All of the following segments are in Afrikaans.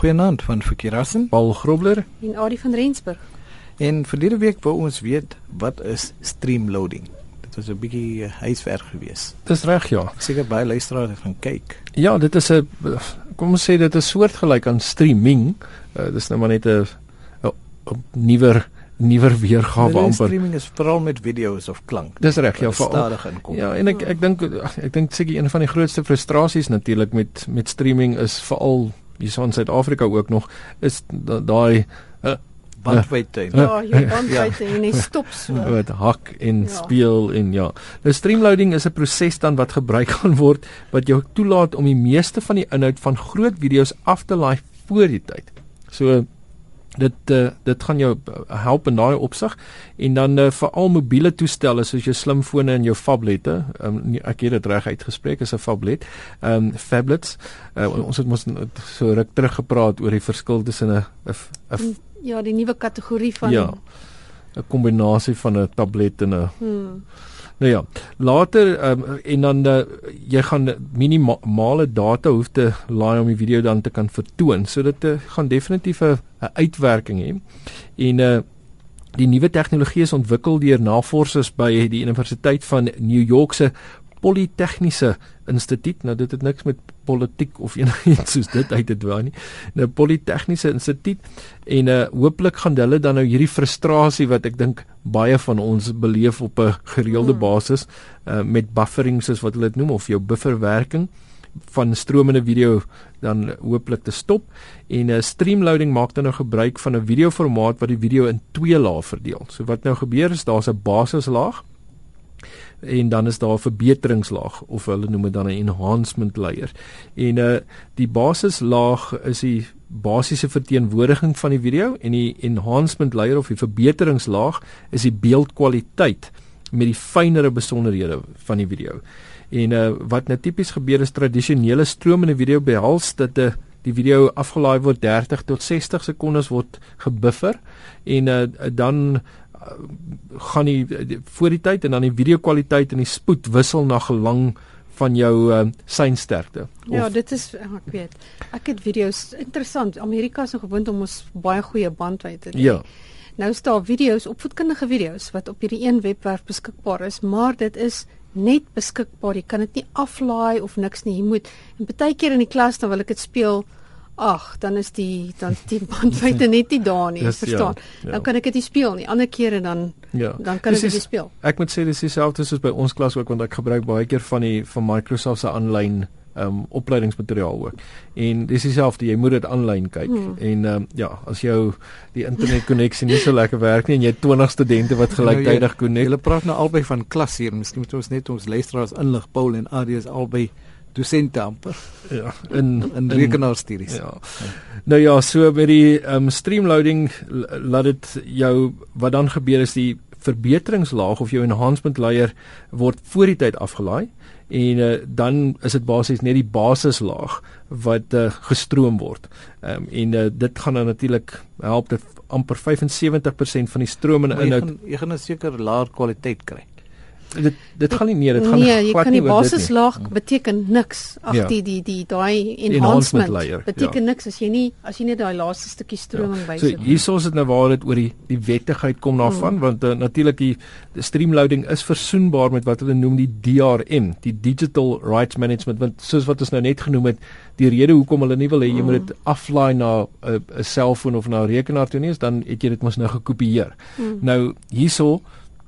Goeienaand van Verkeerassen, Paul Grobler en Adie van Rensburg. En verlede week wou ons weet wat is streamloading. Dit was 'n bietjie uh, huiswerk geweest. Dis reg ja. Seker baie luisteraars het gaan kyk. Ja, dit is 'n kom ons sê dit is soortgelyk aan streaming. Uh, dis nou maar net 'n 'n nuwer nuwer weergawe Nee, amper. Streaming is veral met video's of klank. Dis reg ja, veral. stadig inkom. Ja, en ek ek dink ek dink seker een van die grootste frustrasies natuurlik met met streaming is veral hier in Suid-Afrika ook nog is da- daai uh, bandwydte. Ja. Ja, jy bandwydte en hy stop so. wat hak en Ja. speel en ja. Nou streamloading is 'n proses dan wat gebruik kan word wat jou toelaat om die meeste van die inhoud van groot video's af te laai voor die tyd. So dit uh, dit gaan jou help in daai opsig en dan uh, veral mobiele toestelle soos jou slimfone en jou fablette. Um, ek het dit reg uitgespreek as 'n fablet. Ehm um, tablets. Uh, ons het mos so ruk terug gepraat oor die verskil tussen 'n 'n 'n Ja, die nuwe kategorie van ja, 'n kombinasie van 'n tablet en 'n Hmm. Nou ja, later um, en dan uh, jy gaan minimale data hoef te laai om die video dan te kan vertoon. So dit uh, gaan definitief 'n uitwerking hê. En uh die nuwe tegnologie is ontwikkel deur navorsers by die Universiteit van New York se Politegniese Instituut. Nou dit het niks met politiek of enigiets soos dit uit te dwaai nie. Nou Politegniese Instituut en uh hooplik gaan hulle dan nou hierdie frustrasie wat ek dink baie van ons beleef op 'n gereelde Hmm. basis uh met buffering soos wat hulle dit noem of jou bufferwerking van stromende video dan hooplik te stop en 'n uh, streamloading maak dan nou gebruik van 'n videoformaat wat die video in twee lae verdeel. So wat nou gebeur is daar's 'n basislaag en dan is daar 'n verbeteringslaag of hulle noem dit dan 'n enhancement layer. En uh die basislaag is die basiese verteenwoordiging van die video en die enhancement layer of die verbeteringslaag is die beeldkwaliteit met die fynere besonderhede van die video. En uh wat nou tipies gebeur is tradisionele stromende video behels dat 'n uh, die video afgelaai word 30 tot 60 sekondes word gebuffer en uh, dan gaan die, die voor die tyd en dan die video kwaliteit en die spoed wissel na gelang van jou uh, seinsterkte. Ja, dit is ek weet. Ek het video's interessant. Amerika is nou gewoond om ons baie goeie bandwydte te hê. ja, Nou staan video's, opvoedkundige video's wat op hierdie een webwerf beskikbaar is, maar dit is net beskikbaar. Jy kan dit nie aflaai of niks nie. Jy moet en baie keer in die klas dan wil ek dit speel. Ag, dan is die dan is die bandwydte net nie daar nie, Dis- verstaan? ja, ja. Dan kan ek dit nie speel nie. Ander kere dan ja. dan kan ek dit Dis nie is- speel. Ek moet sê dis dieselfde soos by ons klas ook want ek gebruik baie keer van die van Microsoft se aanlyn um opleidingsmateriaal ook. En dis dieselfde, jy moet dit aanlyn kyk. Hmm. En um ja, as jou die internetkonneksie nie so lekker werk nie en jy het 20 studente wat gelyktydig Nou, connect. Julle praat nou albei van klas hier. Miskien moet ons net ons luisteraars inlig. Paul en Adie is albei dosente amper Ja, in in rekenaarstudies. Ja. Nou ja, so by die um streamloading laat dit jou wat dan gebeur is die verbeteringslaag of jou enhancement layer word voor die tyd afgelaai en uh, dan is dit basies net die basislaag wat uh, gestroom word. Um, en uh, dit gaan dan natuurlik help dat amper 75% van die stromende Maar jy inhoud gaan jy gaan 'n seker laer kwaliteit kry. Dit dit gaan nie nee, dit gaan nee, jy glad kan die nie oor dit nie. basislaag beteken niks. Ag Ja. die die die daai enhancement enhancement layer, beteken niks as jy nie as jy net daai laaste stukkie stroming Ja. So bysit. hierso is dit nou waar dit oor die die wettigheid kom daarvan mm. want uh, natuurlik die, die streamloading is versoenbaar met wat hulle noem die DRM, die Digital Rights Management want soos wat ons nou net genoem het, die rede hoekom hulle nie wil hê jy moet dit aflaai na 'n 'n selfoon of na 'n rekenaar toe nie is dan het jy dit mos nou gekopieer. Mm. Nou hierso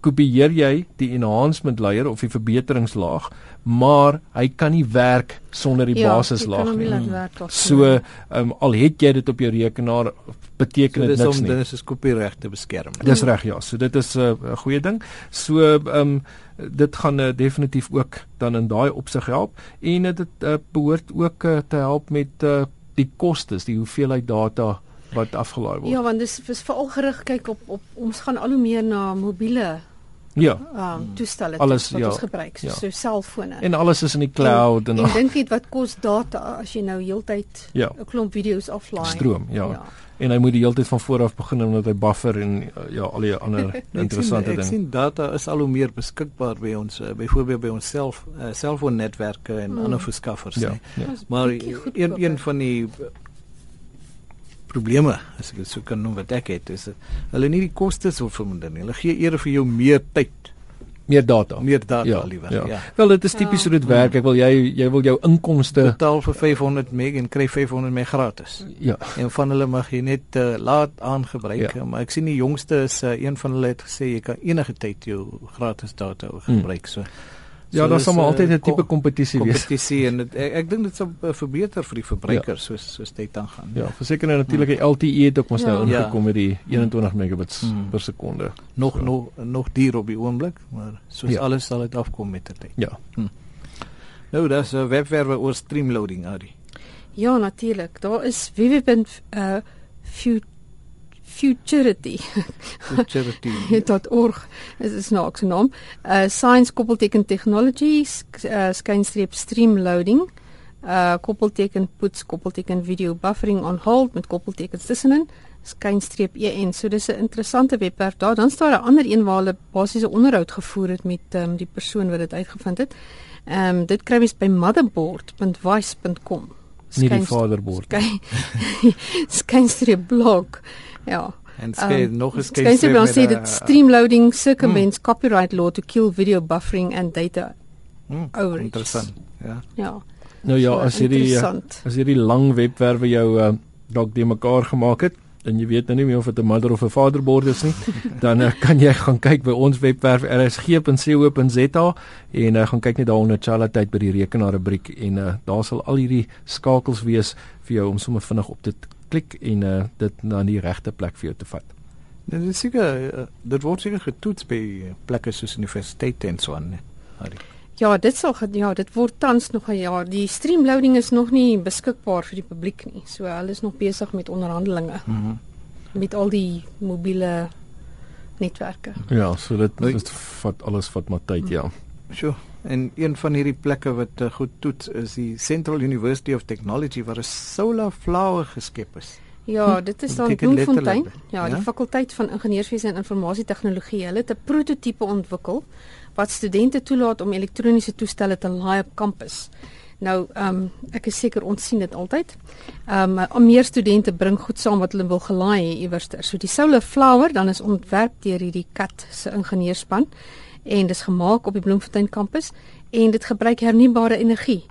kopieer jy die enhancement layer of die verbeteringslaag, maar hy kan nie werk sonder die Ja, basislaag nie. werk So, um, al het jy dit op jou rekenaar, beteken So dit dis niks om nie. dinge soos kopieregte beskerm. Dis reg ja. So dit is 'n uh, goeie ding. So ehm um, dit gaan uh, definitief ook dan in daai opsig help en uh, dit uh, behoort ook uh, te help met uh, die kostes, die hoeveelheid data wat afgelaai word. Ja, want dis is veral gerig kyk op op ons gaan al hoe meer na mobiele ja. um toestelle Alles, toe, wat ja, ons gebruik, so, ja. so selfone. En alles is in die cloud en, en, en dink net wat kos data as jy nou heeltyd ja, 'n klomp video's aflaai. stroom, ja. ja. ja. En hy moet die hele tyd van voor af begin omdat hy buffer en uh, ja, al die ander interessante sien, ek dinge. sien data is al hoe meer beskikbaar by ons, uh, byvoorbeeld by ons self uh, selfoonnetwerke en Hmm. ander verskaffers. Ja, nee. ja. Maar een een van die probleme as ek dit so kan noem wat ek het is hulle nie die kostes wil verminder nie. Hulle gee eerder vir jou meer tyd, Meer data. meer data ja, liewer. ja. ja. Wel dit is tipies hoe dit werk. Ek wil jy jy wil jou inkomste Betaal vir 500 meg en kry 500 meg gratis. ja. En van hulle mag jy net uh, laat aangebruik, Ja. ja. maar ek sien die jongste is uh, een van hulle het gesê jy kan enige tyd jou gratis data gebruik. So Ja, daar dis, sal maar uh, altyd 'n tipe kom- kompetisie wees. kompetisie en dit, ek, ek dink dit sal uh, verbeter vir die verbruiker ja. soos soos dit aangaan. Ja, verseker nou natuurlik die LTE het ook mos nou Ja. ingekom met die 21 megabits Hmm. per sekonde. Nog So. nog nog duur op die oomblik, maar soos Ja. ja. alles sal dit afkom met die tyd. Ja. Nou, dis 'n uh, webwerwe oor streamloading, Adi. Ja, natuurlik. Daar is www.futurity Charity. .org is 'n snaakse naam. Uh science koppelteken technology uh, skynstreep streamloading. Uh koppelteken puts koppelteken video buffering on hold met koppeltekens tussenin skynstreep en so dis 'n interessante webwerf daar dan staan 'n ander een waar hulle basiese onderhoud gevoer het met um, die persoon wat dit uitgevind het. Ehm um, dit kry mens by motherboard.vice.com. Nie die vaderbord. Skyn skynstreep blog. Ja. En skei Um, nog eens Skynstreep dan sê uh, dit streamloading circumvents copyright law to kill video buffering and data. Hmm, overage. Interessant. Ja. Ja. Nou ja, so as hierdie interessant. as hierdie lang webwerwe jou uh, dalk de mekaar gemaak het en jy weet nou nie meer of dit 'n mother of 'n vaderbord is nie, dan uh, kan jy gaan kyk by ons webwerf rsg.co.za en uh, gaan kyk net daaronder Chala tyd by die rekenaar rubriek en uh, daar sal al hierdie skakels wees vir jou om sommer vinnig op dit klik en uh, dit na die regte plek vir jou te vat. Dit is seker uh, dit word seker getoets by plekke soos universiteite en so aan. Ja, dit sal ja, dit word tans nog 'n jaar. Die streamloading is nog nie beskikbaar vir die publiek nie. So hulle is nog besig met onderhandelinge. Mm met al die mobiele netwerke. Ja, so dit dit vat alles vat maar tyd, ja. Sjoe. En een van hierdie plekke wat uh, goed toets is die Central University of Technology waar 'n solar flower geskep is. Ja, dit is dan Bloemfontein. letterlik? Ja, die Ja? fakulteit van ingenieurswese en informasietegnologie. Hulle het 'n prototipe ontwikkel wat studente toelaat om elektroniese toestelle te laai op kampus. Nou, ehm um, ek is seker ons sien dit altyd. Ehm um, al meer studente bring goed saam wat hulle wil gelaai hê iewers. So die Solar Flower dan is ontwerp deur hierdie kat se ingenieurspan en dis gemaak op die Bloemfontein kampus en dit gebruik hernubare energie.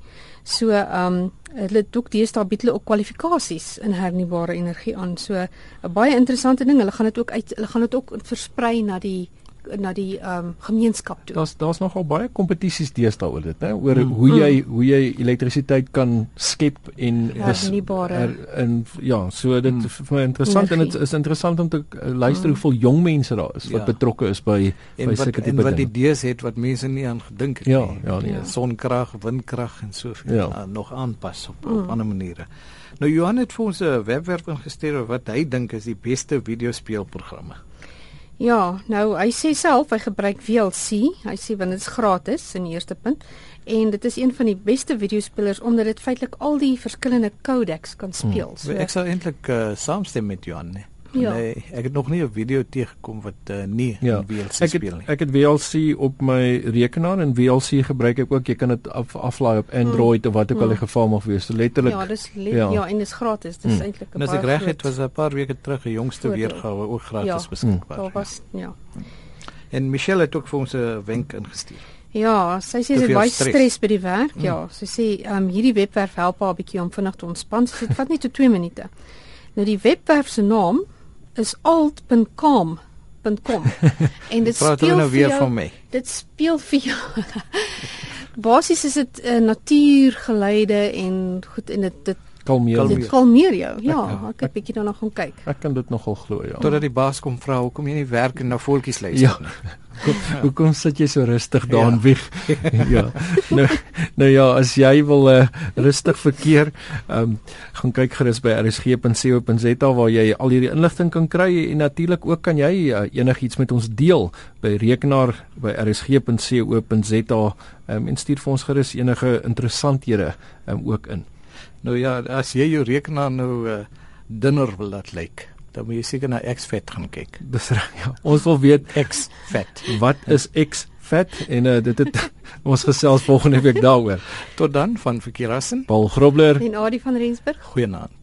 So ehm um, hulle ook deesdae bied hulle ook kwalifikasies in hernubare energie aan. So 'n baie interessante ding. Hulle gaan dit ook uit hulle gaan dit ook versprei na die na die ehm um, gemeenskap toe. Daar's daar's nogal baie kompetisies deesdae oor dit, né? Oor Mm. hoe jy hoe jy elektrisiteit kan skep en Hernubare. er, en ja, so dit Mm. is vir my interessant en dit Energie. is interessant om te uh, luister hoeveel jong mense daar is wat Ja. betrokke is by En by wat sulke en tipe wat dinge. idees het wat mense nie aan gedink het Ja, nie. ja, nee. Ja. Sonkrag, windkrag en soveel Ja. uh, nog aanpas op, Mm. op ander maniere. Nou Johan het vir ons 'n webwerf ingestuur wat hy dink is die beste videospeelprogramme. Ja, nou hy sê self hy gebruik VLC. Hy sê want dit is gratis in die eerste punt en dit is een van die beste videospelers omdat dit feitelik al die verskillende codecs kan speel. So Ek sou eintlik uh, saamstem met Johan. Nee. Ja. Nee, ek het nog nie 'n video teëgekom wat uh, nie Ja. in VLC Ek speel het nie. ek het VLC op my rekenaar en VLC gebruik ek ook. Jy kan dit af, aflaai op Android of wat ook al die Mm. geval mag wees. So letterlik ja, dis le- ja. ja. en dis gratis. Dis Hmm. eintlik 'n baie ek reg het, was 'n paar weke terug 'n jongste weergawe ook gratis Ja. ja. beskikbaar. Daar was ja. En Michelle het ook vir ons 'n wenk ingestuur. Ja, sy sê Te sy het veel baie stres. by die werk. Mm. Ja, sy sê ehm um, hierdie webwerf help haar 'n bietjie om vinnig te ontspan. Sy sê dit vat net so 2 minute. Nou die webwerf se naam is alt.com.com en dit speel nou weer jou, van my. Dit speel vir jou. Basies is dit 'n uh, natuurgeleide en goed en dit dit, kalmeer. Dit kalmeer jou. Ja, Ja. ek het bietjie daarna gaan kyk. Ek kan dit nogal glo, ja. Totdat die baas kom vra hoekom jy nie werk en na voeltjies luister Ja. nie. Hoekom sit jy so rustig daar Ja. in wieg? ja. Nou nou ja, as jy wil uh, rustig verkeer, ehm um, gaan kyk gerus by rsg.co.za waar jy al hierdie inligting kan kry en natuurlik ook kan jy uh, enigiets met ons deel by rekenaar by rsg.co.za um, en stuur vir ons gerus enige interessanthede um, ook in. Nou ja, as jy jou rekenaar nou uh, dunner wil laat lyk, dan moet jy seker na Xfat gaan kyk. Dis reg. Ja. Ons wil weet Xfat. wat is X vet en uh, dit het ons gesels volgende week daaroor. Tot dan van Verkeerassen. Paul Grobler En Adie van Rensburg Goeienaand.